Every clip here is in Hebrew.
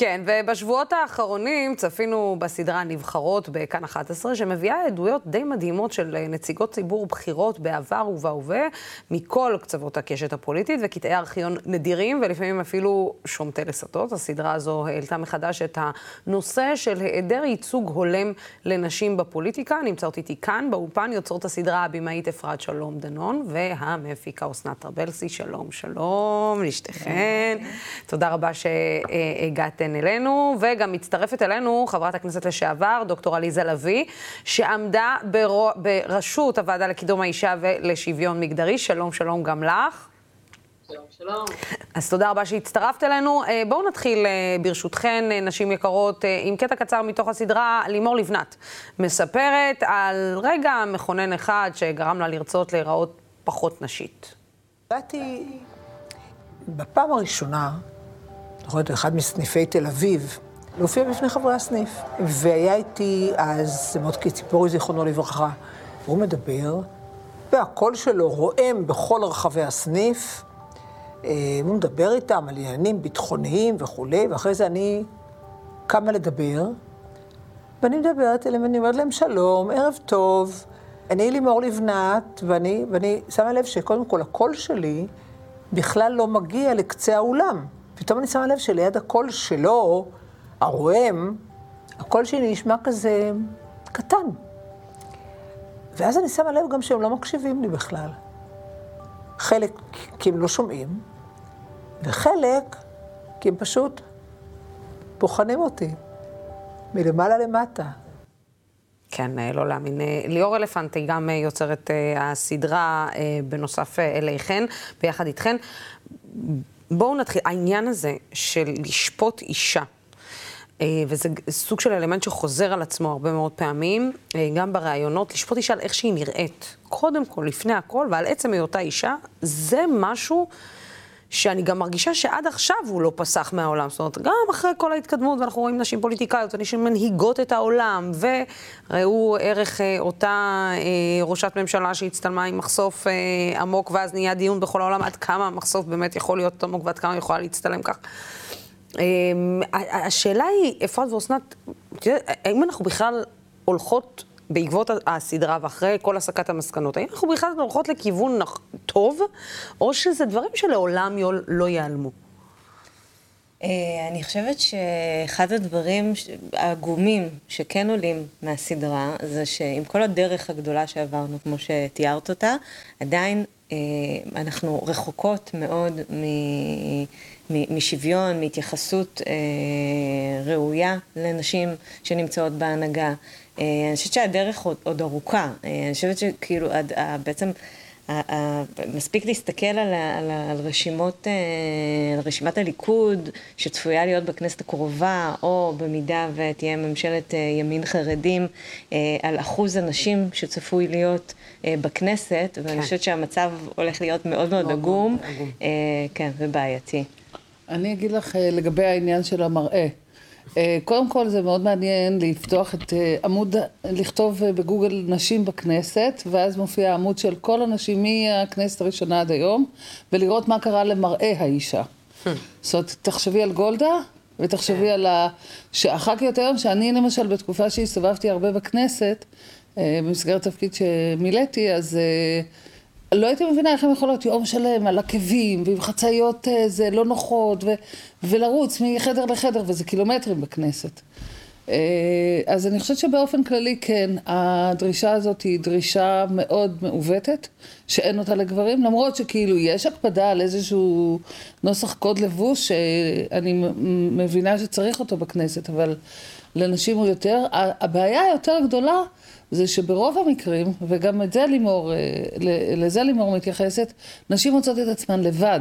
כן, ובשבועות האחרונים צפינו בסדרה נבחרות בכאן 11, שמביאה עדויות די מדהימות של נציגות ציבור בכירות בעבר ובהווה, מכל קצוות הקשת הפוליטית, וקטעי ארכיון נדירים, ולפעמים אפילו שומטי לסטות. הסדרה הזו העלתה מחדש את הנושא של היעדר ייצוג הולם לנשים בפוליטיקה. נמצאות איתי כאן, באולפן, יוצרות הסדרה הבמאית אפרת שלום דנון, והמפיקה אסנת טרבלסי. שלום, שלום, לשתיכן. תודה רבה שהגעתן. כן אלינו, וגם מצטרפת אלינו חברת הכנסת לשעבר, דוקטור עליזה לביא, שעמדה בר... בראשות הוועדה לקידום האישה ולשוויון מגדרי. שלום, שלום גם לך. שלום, שלום. אז תודה רבה שהצטרפת אלינו. אה, בואו נתחיל, אה, ברשותכן, אה, נשים יקרות, עם קטע קצר מתוך הסדרה. לימור לבנת מספרת על רגע מכונן אחד שגרם לה לרצות להיראות פחות נשית. באתי בפעם הראשונה זוכרת, אחד מסניפי תל אביב, להופיע בפני חברי הסניף. והיה איתי אז מוטקי ציפורי, זיכרונו לברכה. הוא מדבר, והקול שלו רועם בכל רחבי הסניף. אה, הוא מדבר איתם על עניינים ביטחוניים וכולי, ואחרי זה אני קמה לדבר, ואני מדברת אליהם, ואני אומרת להם שלום, ערב טוב. אני לימור לבנת, ואני, ואני שמה לב שקודם כל הקול שלי בכלל לא מגיע לקצה האולם. פתאום אני שמה לב שליד הקול שלו, הרועם, הקול שלי נשמע כזה קטן. ואז אני שמה לב גם שהם לא מקשיבים לי בכלל. חלק כי הם לא שומעים, וחלק כי הם פשוט בוחנים אותי מלמעלה למטה. כן, אה, לא להאמין. אה, ליאור אלפנטי גם אה, יוצרת הסדרה בנוסף אליכן, ביחד איתכן. בואו נתחיל. העניין הזה של לשפוט אישה, אה, וזה סוג של אלמנט שחוזר על עצמו הרבה מאוד פעמים, אה, גם בראיונות, לשפוט אישה על איך שהיא נראית. קודם כל, לפני הכל, ועל עצם היותה אישה, זה משהו שאני גם מרגישה שעד עכשיו הוא לא פסח מהעולם. זאת אומרת, גם אחרי כל ההתקדמות, ואנחנו רואים נשים פוליטיקאיות ונשים מנהיגות את העולם, וראו ערך אה, אותה אה, ראשת ממשלה שהצטלמה עם מחשוף אה, עמוק, ואז נהיה דיון בכל העולם עד כמה המחשוף באמת יכול להיות עמוק ועד כמה יכולה להצטלם כך. אה, השאלה היא, אפרת ואסנת, האם אנחנו בכלל הולכות בעקבות הסדרה ואחרי כל הסקת המסקנות, האם אנחנו בכלל הולכות לכיוון טוב, או שזה דברים שלעולם לא ייעלמו? אה, אני חושבת שאחד הדברים העגומים שכן עולים מהסדרה, זה שעם כל הדרך הגדולה שעברנו, כמו שתיארת אותה, עדיין אה, אנחנו רחוקות מאוד משוויון, מהתייחסות אה, ראויה לנשים שנמצאות בהנהגה. אה, אני חושבת שהדרך עוד, עוד ארוכה. אה, אני חושבת שכאילו, עד, בעצם, מספיק להסתכל על, על, על רשימות, אה, על רשימת הליכוד שצפויה להיות בכנסת הקרובה, או במידה ותהיה ממשלת ימין חרדים, על אחוז הנשים שצפוי להיות בכנסת, ואני כן. חושבת שהמצב הולך להיות מאוד מאוד עגום, כן, ובעייתי. אני אגיד לך לגבי העניין של המראה. אה, קודם כל זה מאוד מעניין לפתוח את אה, עמוד, לכתוב אה, בגוגל נשים בכנסת, ואז מופיע עמוד של כל הנשים מהכנסת הראשונה עד היום, ולראות מה קרה למראה האישה. זאת אומרת, תחשבי על גולדה, ותחשבי על ה... שהח"כיות היום, שאני למשל בתקופה שהסתובבתי הרבה בכנסת, במסגרת תפקיד שמילאתי, אז... לא הייתי מבינה איך הן יכולות יום שלם על עקבים ועם חצאיות זה לא נוחות ו, ולרוץ מחדר לחדר וזה קילומטרים בכנסת. אה, אז אני חושבת שבאופן כללי כן, הדרישה הזאת היא דרישה מאוד מעוותת, שאין אותה לגברים, למרות שכאילו יש הקפדה על איזשהו נוסח קוד לבוש שאני מבינה שצריך אותו בכנסת, אבל לנשים הוא יותר. הבעיה היותר גדולה זה שברוב המקרים, וגם את זה לימור, אה, לזה לימור מתייחסת, נשים מוצאות את עצמן לבד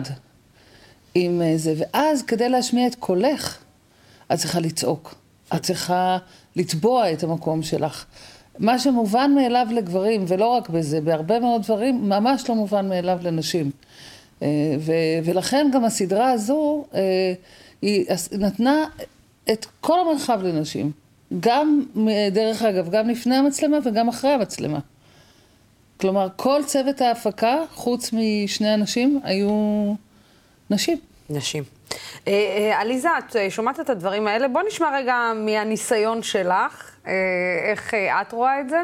עם אה, זה, ואז כדי להשמיע את קולך, את צריכה לצעוק. את צריכה לתבוע את המקום שלך. מה שמובן מאליו לגברים, ולא רק בזה, בהרבה מאוד דברים, ממש לא מובן מאליו לנשים. אה, ולכן גם הסדרה הזו, היא נתנה את כל המרחב לנשים. גם, דרך אגב, גם לפני המצלמה וגם אחרי המצלמה. כלומר, כל צוות ההפקה, חוץ משני אנשים, היו נשים. נשים. עליזה, את שומעת את הדברים האלה? בוא נשמע רגע מהניסיון שלך, איך את רואה את זה?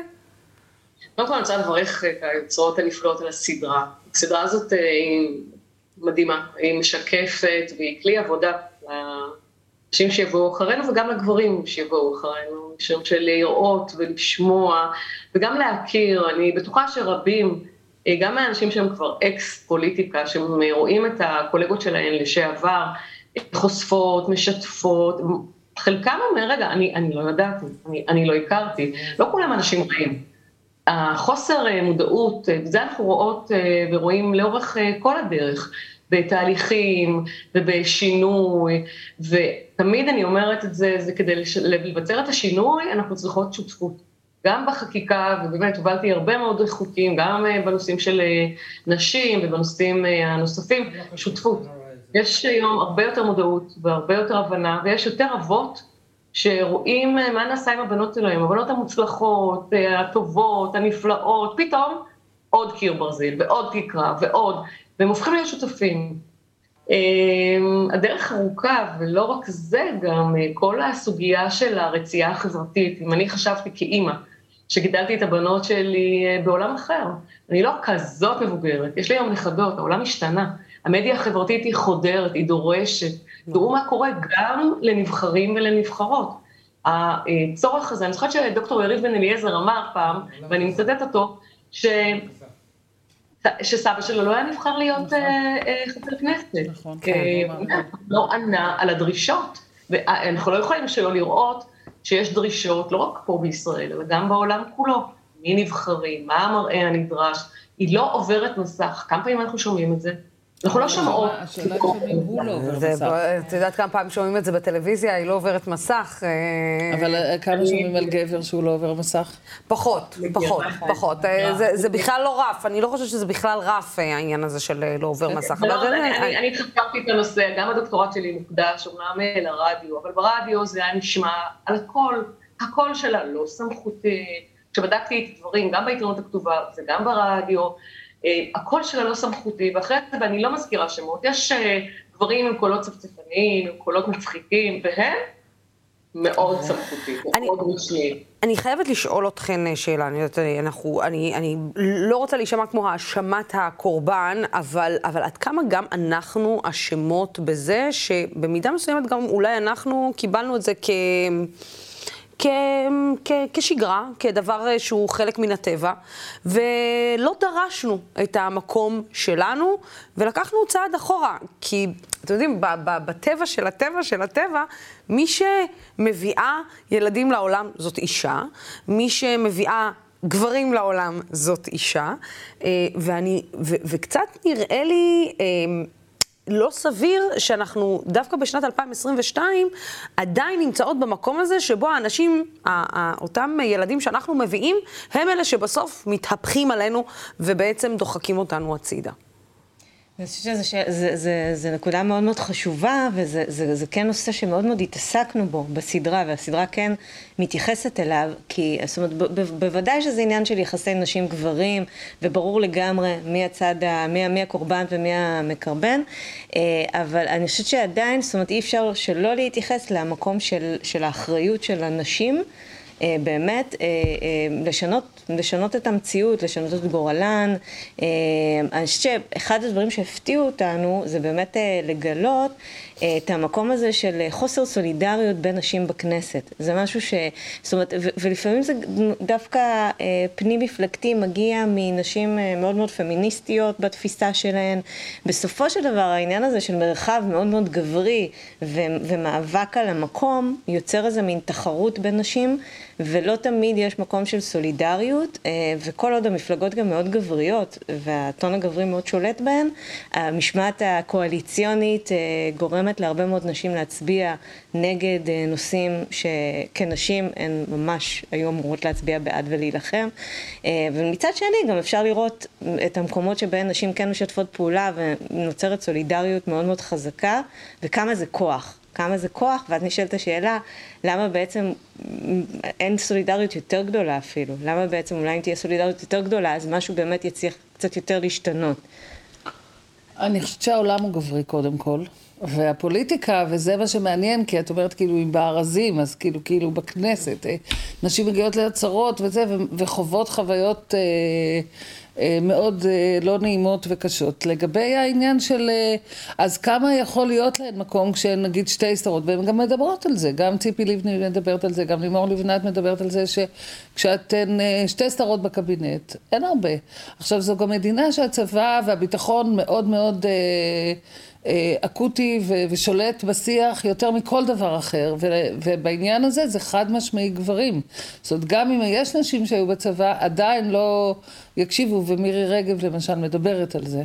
קודם כל אני רוצה לברך את היוצרות הנפלאות על הסדרה. הסדרה הזאת היא מדהימה, היא משקפת והיא כלי עבודה לאנשים שיבואו אחרינו וגם לגברים שיבואו אחרינו, של לראות ולשמוע וגם להכיר. אני בטוחה שרבים, גם מהאנשים שהם כבר אקס פוליטיקה, שהם רואים את הקולגות שלהם לשעבר, חושפות, משפות, חלקם אומר, רגע, אני, אני לא ידעתי, אני, אני לא הכרתי, לא כולם אנשים רעים. החוסר מודעות, וזה אנחנו רואות ורואים לאורך כל הדרך, בתהליכים ובשינוי, ותמיד אני אומרת את זה, זה כדי לבצר את השינוי, אנחנו צריכות שותפות. גם בחקיקה, ובאמת הובלתי הרבה מאוד חוקים, גם בנושאים של נשים ובנושאים הנוספים, שותפות. יש היום הרבה יותר מודעות והרבה יותר הבנה, ויש יותר אבות שרואים מה נעשה עם הבנות שלהם, הבנות המוצלחות, הטובות, הנפלאות, פתאום עוד קיר ברזל ועוד תקרה ועוד, והם הופכים להיות שותפים. הדרך ארוכה, ולא רק זה, גם כל הסוגיה של הרצייה החברתית, אם אני חשבתי כאימא, שגידלתי את הבנות שלי בעולם אחר, אני לא כזאת מבוגרת, יש לי היום נכדות, העולם השתנה, המדיה החברתית היא חודרת, היא דורשת, תראו מה קורה גם לנבחרים ולנבחרות. הצורך הזה, אני זוכרת שדוקטור יריב בן אליעזר אמר פעם, ואני מצטטת אותו, ש... שסבא שלו לא היה נבחר להיות חבר כנסת. נכון, כן. לא ענה על הדרישות, ואנחנו לא יכולים שלא לראות שיש דרישות, לא רק פה בישראל, אלא גם בעולם כולו, מי נבחרים, מה המראה הנדרש, היא לא עוברת מסך, כמה פעמים אנחנו שומעים את זה? אנחנו לא שומעות. השאלה שומעים הוא לא עובר מסך. את יודעת כמה פעמים שומעים את זה בטלוויזיה, היא לא עוברת מסך. אבל כמה שומעים על גבר שהוא לא עובר מסך? פחות, פחות, פחות. זה בכלל לא רף, אני לא חושבת שזה בכלל רף, העניין הזה של לא עובר מסך. אני חקרתי את הנושא, גם הדוקטורט שלי מוקדש, אומנם לרדיו, אבל ברדיו זה היה נשמע על הכל, הקול שלה לא סמכותי. כשבדקתי את הדברים, גם בעיתונות הכתובה וגם ברדיו, הקול שלה לא סמכותי, ואחרי זה, ואני לא מזכירה שמות, יש גברים עם קולות צפצפניים, עם קולות מצחיקים, והם מאוד סמכותיים, מאוד רשמיים. אני חייבת לשאול אתכן שאלה, אני יודעת, אנחנו, אני, אני לא רוצה להישמע כמו האשמת הקורבן, אבל, אבל עד כמה גם אנחנו אשמות בזה, שבמידה מסוימת גם אולי אנחנו קיבלנו את זה כ... כ, כ, כשגרה, כדבר שהוא חלק מן הטבע, ולא דרשנו את המקום שלנו, ולקחנו צעד אחורה. כי, אתם יודעים, בטבע של הטבע של הטבע, מי שמביאה ילדים לעולם זאת אישה, מי שמביאה גברים לעולם זאת אישה, ואני, ו, וקצת נראה לי... לא סביר שאנחנו דווקא בשנת 2022 עדיין נמצאות במקום הזה שבו האנשים, אותם ילדים שאנחנו מביאים, הם אלה שבסוף מתהפכים עלינו ובעצם דוחקים אותנו הצידה. אני חושבת שזו נקודה מאוד מאוד חשובה, וזה זה, זה כן נושא שמאוד מאוד התעסקנו בו בסדרה, והסדרה כן מתייחסת אליו, כי זאת אומרת, ב, ב, בוודאי שזה עניין של יחסי נשים גברים, וברור לגמרי מי הצד, מי, מי הקורבן ומי המקרבן, אבל אני חושבת שעדיין, זאת אומרת, אי אפשר שלא להתייחס למקום של, של האחריות של הנשים. באמת לשנות, לשנות את המציאות, לשנות את גורלן. אני חושבת שאחד הדברים שהפתיעו אותנו זה באמת לגלות את המקום הזה של חוסר סולידריות בין נשים בכנסת. זה משהו ש... זאת אומרת, ו- ולפעמים זה דווקא פנים מפלגתי מגיע מנשים מאוד מאוד פמיניסטיות בתפיסה שלהן. בסופו של דבר העניין הזה של מרחב מאוד מאוד גברי ו- ומאבק על המקום יוצר איזה מין תחרות בין נשים. ולא תמיד יש מקום של סולידריות, וכל עוד המפלגות גם מאוד גבריות, והטון הגברי מאוד שולט בהן, המשמעת הקואליציונית גורמת להרבה מאוד נשים להצביע נגד נושאים שכנשים הן ממש היו אמורות להצביע בעד ולהילחם. ומצד שני גם אפשר לראות את המקומות שבהן נשים כן משתפות פעולה ונוצרת סולידריות מאוד מאוד חזקה, וכמה זה כוח. כמה זה כוח, ואז נשאלת השאלה, למה בעצם אין סולידריות יותר גדולה אפילו? למה בעצם אולי אם תהיה סולידריות יותר גדולה, אז משהו באמת יצליח קצת יותר להשתנות? אני חושבת שהעולם הוא גברי קודם כל. והפוליטיקה, וזה מה שמעניין, כי את אומרת כאילו אם בארזים, אז כאילו, כאילו בכנסת, אה, נשים מגיעות לעצרות וזה, וחוות חוויות... אה, מאוד אה, לא נעימות וקשות. לגבי העניין של אה, אז כמה יכול להיות להן מקום כשהן נגיד שתי שרות, והן גם מדברות על זה, גם ציפי לבני מדברת על זה, גם לימור לבנת מדברת על זה שכשאתן שתי שרות בקבינט, אין הרבה. עכשיו זו גם מדינה שהצבא והביטחון מאוד מאוד אה, אקוטי ושולט בשיח יותר מכל דבר אחר, ובעניין הזה זה חד משמעי גברים. זאת אומרת, גם אם יש נשים שהיו בצבא, עדיין לא יקשיבו, ומירי רגב למשל מדברת על זה.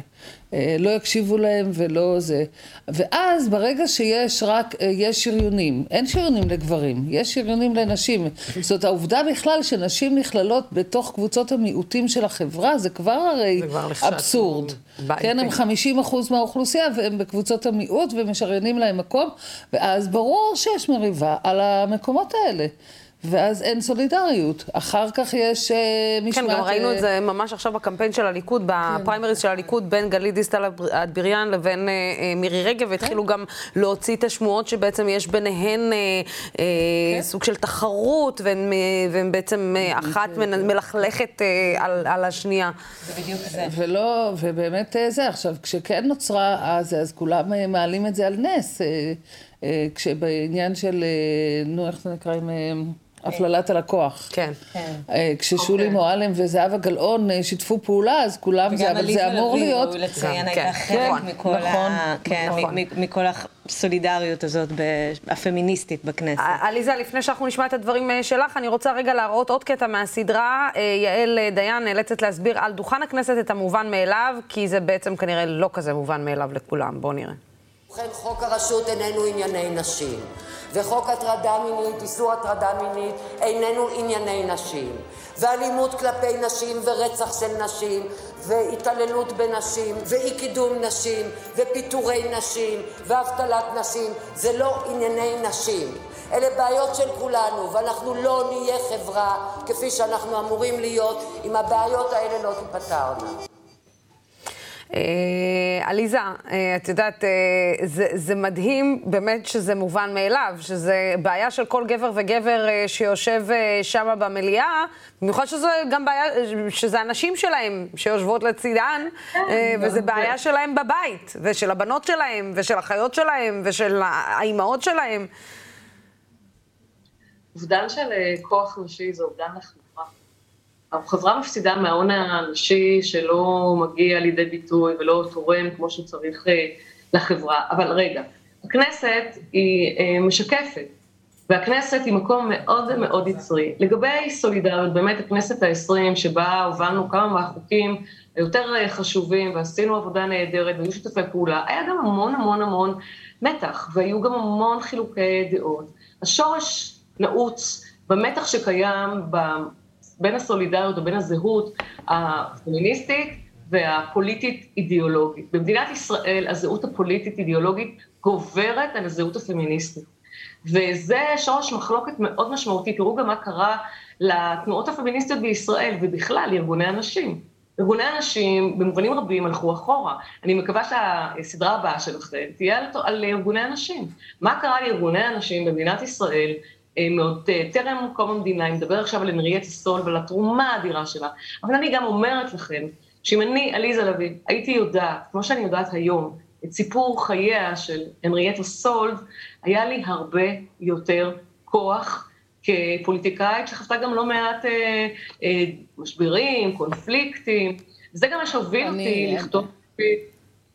אה, לא יקשיבו להם ולא זה. ואז ברגע שיש רק, אה, יש שריונים, אין שריונים לגברים, יש שריונים לנשים. זאת העובדה בכלל שנשים נכללות בתוך קבוצות המיעוטים של החברה, זה כבר הרי זה כבר אבסורד. כן, הם 50 אחוז מהאוכלוסייה והם בקבוצות המיעוט ומשריינים להם מקום, ואז ברור שיש מריבה על המקומות האלה. ואז אין סולידריות. אחר כך יש משמעת... כן, גם ראינו את זה ממש עכשיו בקמפיין של הליכוד, בפריימריז של הליכוד, בין גלית דיסטל אטבריאן לבין מירי רגב, והתחילו גם להוציא את השמועות שבעצם יש ביניהן סוג של תחרות, והן בעצם אחת מלכלכת על השנייה. זה בדיוק זה. ולא, ובאמת זה. עכשיו, כשכן נוצרה אז, אז כולם מעלים את זה על נס. כשבעניין של, נו, איך זה נקרא, עם... הפללת הלקוח. כן. כן. אה, כששולי אוקיי. מועלם וזהבה גלאון אה, שיתפו פעולה, אז כולם, זה, אבל זה אמור להיות... וגם עליזה לביא, לציין, הייתה כן. חלק מכל נכון, ה... כן, נכון. מכל הסולידריות הזאת הפמיניסטית בכנסת. עליזה, לפני שאנחנו נשמע את הדברים אה, שלך, אני רוצה רגע להראות עוד קטע מהסדרה. יעל דיין נאלצת להסביר על דוכן הכנסת את המובן מאליו, כי זה בעצם כנראה לא כזה מובן מאליו לכולם. בואו נראה. ובכן, חוק הרשות איננו ענייני נשים. וחוק הטרדה מינית, איסור הטרדה מינית, איננו ענייני נשים. ואלימות כלפי נשים ורצח של נשים והתעללות בנשים ואי קידום נשים ופיטורי נשים ואבטלת נשים זה לא ענייני נשים. אלה בעיות של כולנו ואנחנו לא נהיה חברה כפי שאנחנו אמורים להיות אם הבעיות האלה לא תיפתרנה. אה, עליזה, אה, את יודעת, אה, זה, זה מדהים באמת שזה מובן מאליו, שזה בעיה של כל גבר וגבר שיושב שם במליאה, במיוחד שזו גם בעיה, שזה הנשים שלהם שיושבות לצידן, כן, וזה בעיה שלהם בבית, ושל הבנות שלהם, ושל החיות שלהם, ושל האימהות שלהם. אובדן של כוח נשי זה אובדן. החברה מפסידה מההון הנשי שלא מגיע לידי ביטוי ולא תורם כמו שצריך אה, לחברה. אבל רגע, הכנסת היא אה, משקפת, והכנסת היא מקום מאוד מאוד יצרי. לגבי סולידריות, באמת הכנסת העשרים, שבה הובלנו כמה מהחוקים היותר אה, חשובים ועשינו עבודה נהדרת והיו שותפי פעולה, היה גם המון המון המון מתח, והיו גם המון חילוקי דעות. השורש נעוץ במתח שקיים בין הסולידריות או בין הזהות הפמיניסטית והפוליטית-אידיאולוגית. במדינת ישראל הזהות הפוליטית-אידיאולוגית גוברת על הזהות הפמיניסטית. וזה שורש מחלוקת מאוד משמעותי. תראו גם מה קרה לתנועות הפמיניסטיות בישראל, ובכלל, לארגוני הנשים. ארגוני הנשים במובנים רבים הלכו אחורה. אני מקווה שהסדרה הבאה שלכם תהיה על, על ארגוני הנשים. מה קרה לארגוני הנשים במדינת ישראל אה, מאוד אה, טרם קום המדינה, אני מדבר עכשיו על הנריאטה סול ועל התרומה האדירה שלה, אבל אני גם אומרת לכם, שאם אני, עליזה לביא, הייתי יודעת, כמו שאני יודעת היום, את סיפור חייה של הנריאטה סולד, היה לי הרבה יותר כוח כפוליטיקאית שחוותה גם לא מעט אה, אה, משברים, קונפליקטים. זה גם מה שהוביל אותי לכתוב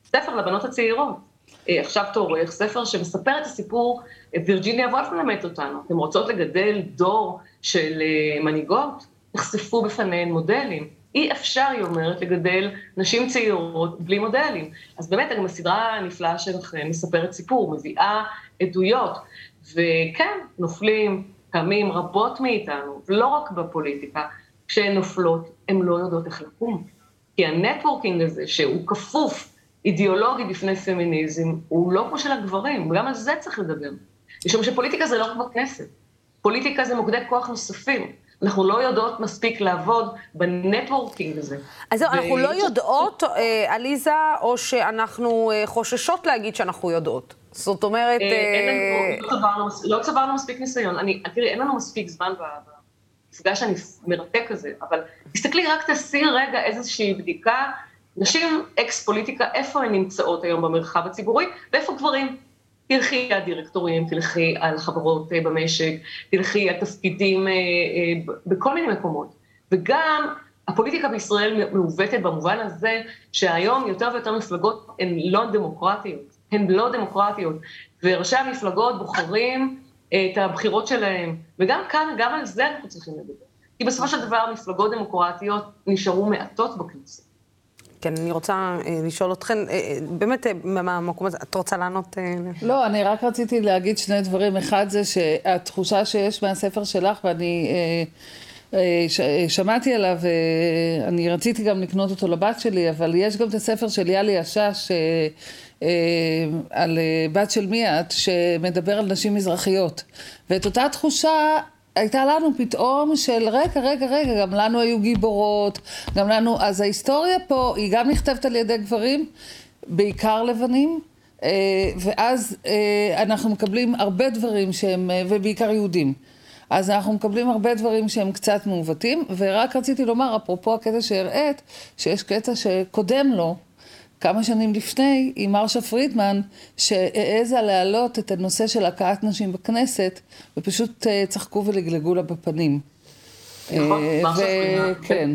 ספר לבנות הצעירות. אה, עכשיו תורך, ספר שמספר את הסיפור, אה, וירג'יניה וולף מלמד אותנו. אתם רוצות לגדל דור של אה, מנהיגות? נחשפו בפניהן מודלים. אי אפשר, היא אומרת, לגדל נשים צעירות בלי מודלים. אז באמת, גם הסדרה הנפלאה שלכם מספרת סיפור, מביאה עדויות. וכן, נופלים פעמים רבות מאיתנו, לא רק בפוליטיקה, כשהן נופלות, הן לא יודעות איך לקום. כי ה networking הזה, שהוא כפוף אידיאולוגי בפני פמיניזם הוא לא כמו של הגברים, גם על זה צריך לדבר. משום שפוליטיקה זה לא רק בכנסת, פוליטיקה זה מוקדי כוח נוספים. אנחנו לא יודעות מספיק לעבוד ב networking הזה. אז זהו, ו... אנחנו לא יודעות, אה, עליזה, או שאנחנו אה, חוששות להגיד שאנחנו יודעות? זאת אומרת... אה, אין לנו, לא צברנו, לא צברנו מספיק ניסיון. אני, תראי, אין לנו מספיק זמן במפגש המרתק הזה, אבל תסתכלי, רק תעשי רגע איזושהי בדיקה. נשים אקס פוליטיקה, איפה הן נמצאות היום במרחב הציבורי, ואיפה גברים. תלכי על דירקטורים, תלכי על חברות במשק, תלכי על תפקידים בכל מיני מקומות. וגם הפוליטיקה בישראל מעוותת במובן הזה שהיום יותר ויותר מפלגות הן לא דמוקרטיות, הן לא דמוקרטיות, וראשי המפלגות בוחרים את הבחירות שלהם, וגם כאן, גם על זה אנחנו צריכים לדבר. כי בסופו של דבר מפלגות דמוקרטיות נשארו מעטות בכנסת. כן, אני רוצה אה, לשאול אתכן, אה, אה, באמת, מהמקום הזה, את רוצה לענות? לא, אני רק רציתי להגיד שני דברים. אחד זה שהתחושה שיש מהספר שלך, ואני... שמעתי עליו, אני רציתי גם לקנות אותו לבת שלי, אבל יש גם את הספר של יאלי השש על בת של מיעט, שמדבר על נשים מזרחיות. ואת אותה תחושה הייתה לנו פתאום של רגע, רגע, רגע, גם לנו היו גיבורות, גם לנו, אז ההיסטוריה פה היא גם נכתבת על ידי גברים, בעיקר לבנים, ואז אנחנו מקבלים הרבה דברים שהם, ובעיקר יהודים. אז אנחנו מקבלים הרבה דברים שהם קצת מעוותים, ורק רציתי לומר, אפרופו הקטע שהראית, שיש קטע שקודם לו, כמה שנים לפני, עם מרשה פרידמן, שהעזה להעלות את הנושא של הכאת נשים בכנסת, ופשוט צחקו ולגלגו לה בפנים. נכון, מרשה פרידמן. כן.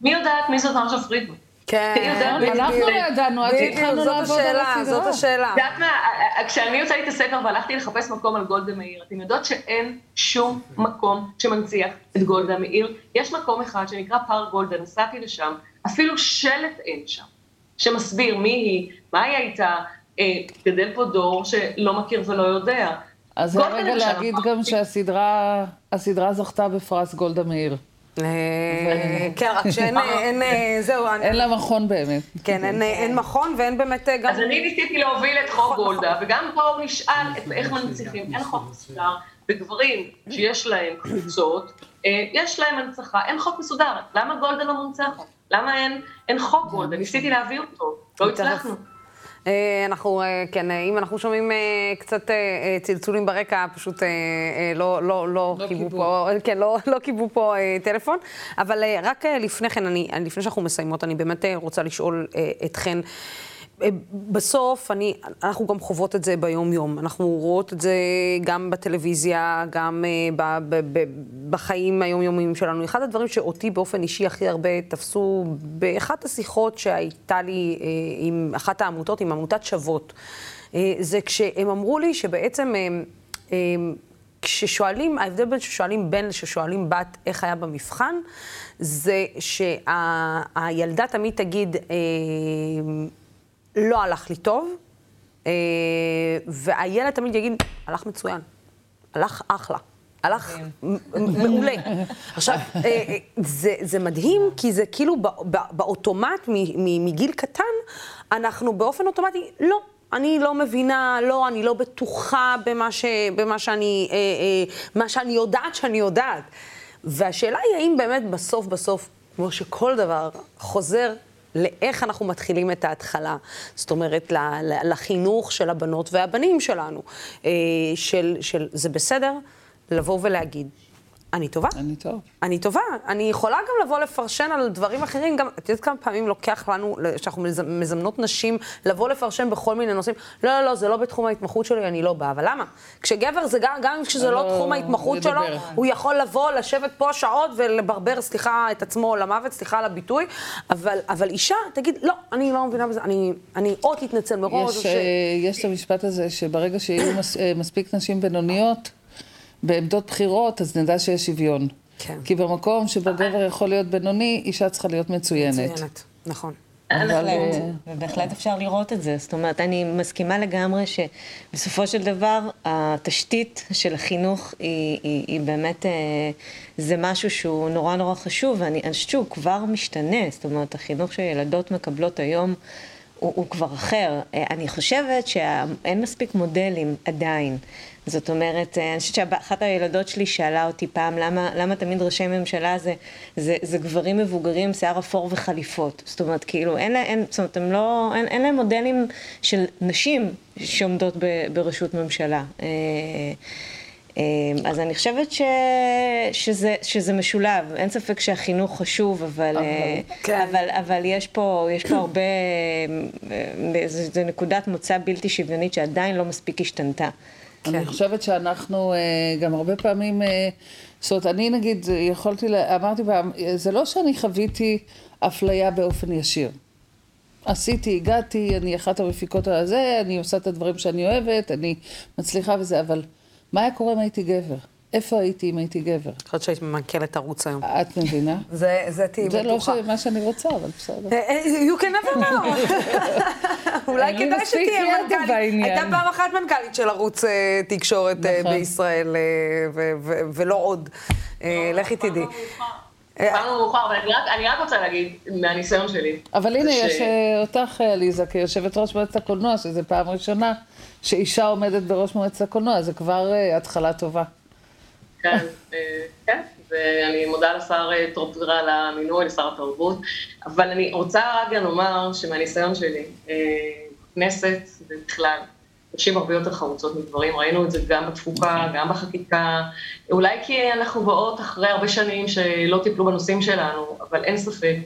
מי יודעת מי זאת מרשה פרידמן? כן, אנחנו לא ידענו, עד שהתחלנו לעבוד על הסדרה. זאת השאלה. את יודעת מה, כשאני הוצאתי את הספר והלכתי לחפש מקום על גולדה מאיר, אתם יודעות שאין שום מקום שמנציח את גולדה מאיר? יש מקום אחד שנקרא פארק גולדה, נסעתי לשם, אפילו שלט אין שם, שמסביר מי היא, מה היא הייתה, גדל פה דור שלא מכיר ולא יודע. אז זה הרגע להגיד גם שהסדרה זכתה בפרס גולדה מאיר. כן, רק שאין, זהו. אין לה מכון באמת. כן, אין מכון ואין באמת גם... אז אני ניסיתי להוביל את חוק גולדה, וגם פה הוא נשאל איך מנציחים, אין חוק מסודר, וגברים שיש להם קבוצות, יש להם הנצחה, אין חוק מסודר, למה גולדה לא מונצחת? למה אין חוק גולדה? ניסיתי להביא אותו, לא הצלחנו. אנחנו, כן, אם אנחנו שומעים קצת צלצולים ברקע, פשוט לא, לא, לא קיבלו פה, כן, לא, לא פה טלפון. אבל רק לפני כן, אני, לפני שאנחנו מסיימות, אני באמת רוצה לשאול אתכן. בסוף, אני, אנחנו גם חוות את זה ביום-יום. אנחנו רואות את זה גם בטלוויזיה, גם ב, ב, ב, בחיים היומיומיים שלנו. אחד הדברים שאותי באופן אישי הכי הרבה תפסו באחת השיחות שהייתה לי עם אחת העמותות, עם עמותת שוות, זה כשהם אמרו לי שבעצם כששואלים, ההבדל בין ששואלים בן לששואלים בת איך היה במבחן, זה שהילדה תמיד תגיד, לא הלך לי טוב, והילד תמיד יגיד, הלך מצוין, הלך אחלה, הלך מעולה. עכשיו, זה מדהים, כי זה כאילו באוטומט, מגיל קטן, אנחנו באופן אוטומטי, לא. אני לא מבינה, לא, אני לא בטוחה במה, ש, במה שאני, אה, אה, מה שאני יודעת שאני יודעת. והשאלה היא האם באמת בסוף בסוף, כמו שכל דבר חוזר לאיך אנחנו מתחילים את ההתחלה. זאת אומרת, לחינוך של הבנות והבנים שלנו. של, של זה בסדר לבוא ולהגיד, אני טובה. אני טוב. אני טובה. אני יכולה גם לבוא לפרשן על דברים אחרים, גם, את יודעת כמה פעמים לוקח לנו, שאנחנו מזמנות נשים, לבוא לפרשן בכל מיני נושאים. לא, לא, לא, זה לא בתחום ההתמחות שלי, אני לא באה. אבל למה? כשגבר זה גם, גם כשזה לא, לא תחום ההתמחות שלו, הוא יכול לבוא, לשבת פה שעות ולברבר, סליחה, את עצמו למוות, סליחה על הביטוי, אבל, אבל אישה, תגיד, לא, אני לא מבינה בזה, אני, אני או תתנצל מראש. יש, ש... יש את המשפט הזה, שברגע שיהיו מס, מספיק נשים בינוניות, בעמדות בחירות, אז נדע שיש שוויון. כן. כי במקום שבו גבר יכול להיות בינוני, אישה צריכה להיות מצוינת. מצוינת, נכון. אבל... ובהחלט אפשר לראות את זה. זאת אומרת, אני מסכימה לגמרי שבסופו של דבר, התשתית של החינוך היא, היא, היא באמת, זה משהו שהוא נורא נורא חשוב, ואני חושבת שהוא כבר משתנה. זאת אומרת, החינוך שילדות מקבלות היום, הוא, הוא כבר אחר. אה, אני חושבת שאין מספיק מודלים עדיין. זאת אומרת, אה, אני חושבת שאחת הילדות שלי שאלה אותי פעם, למה, למה תמיד ראשי ממשלה זה, זה, זה גברים מבוגרים, שיער אפור וחליפות. זאת אומרת, כאילו, אין, אין, זאת אומרת, הם לא, אין, אין להם מודלים של נשים שעומדות ב, בראשות ממשלה. אה, אז אני חושבת ש... שזה, שזה משולב, אין ספק שהחינוך חשוב, אבל, כן. אבל, אבל יש, פה, יש פה הרבה, זו נקודת מוצא בלתי שוויונית שעדיין לא מספיק השתנתה. כן. אני חושבת שאנחנו גם הרבה פעמים, זאת אומרת, אני נגיד, יכולתי, אמרתי פעם, זה לא שאני חוויתי אפליה באופן ישיר. עשיתי, הגעתי, אני אחת המפיקות הזה, אני עושה את הדברים שאני אוהבת, אני מצליחה וזה, אבל מה היה קורה אם הייתי גבר? איפה הייתי אם הייתי גבר? אני חושבת שהיית ממנכ"לת ערוץ היום. את מבינה? זה תהיי בטוחה. זה לא מה שאני רוצה, אבל בסדר. You can never know. אולי כדאי שתהיה מנכ"לית. הייתה פעם אחת מנכ"לית של ערוץ תקשורת בישראל, ולא עוד. לכי תדעי. באנו מאוחר, אבל אני רק רוצה להגיד, מהניסיון שלי. אבל הנה, יש אותך, עליזה, כיושבת ראש מועצת הקולנוע, שזו פעם ראשונה שאישה עומדת בראש מועצת הקולנוע, זה כבר התחלה טובה. כן, כן, ואני מודה לשר טרופר על המינוי, לשר התרבות, אבל אני רוצה רגע לומר שמהניסיון שלי, כנסת ובכלל, נשים הרבה יותר חרוצות מדברים, ראינו את זה גם בתפוקה, גם בחקיקה, אולי כי אנחנו באות אחרי הרבה שנים שלא טיפלו בנושאים שלנו, אבל אין ספק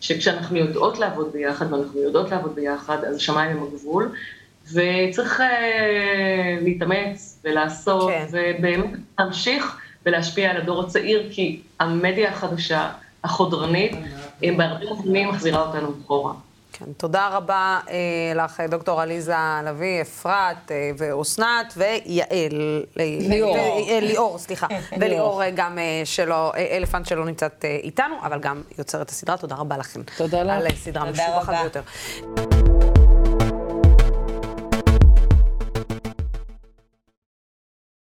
שכשאנחנו יודעות לעבוד ביחד, ואנחנו יודעות לעבוד ביחד, אז השמיים הם הגבול, וצריך uh, להתאמץ ולעשות, כן. ובאמת להמשיך ולהשפיע על הדור הצעיר, כי המדיה החדשה, החודרנית, הם בהרבה מובנים מחזירה אותנו אחורה. כן, תודה רבה אה, לך, דוקטור עליזה לביא, אפרת אה, ואוסנת ויעל. ליאור. אה, ליאור, סליחה. וליאור אה, גם אה, שלו, אה, אלפנט שלו נמצאת אה, איתנו, אבל גם יוצרת הסדרה. תודה רבה לכם. תודה לך. על סדרה משובחת ביותר.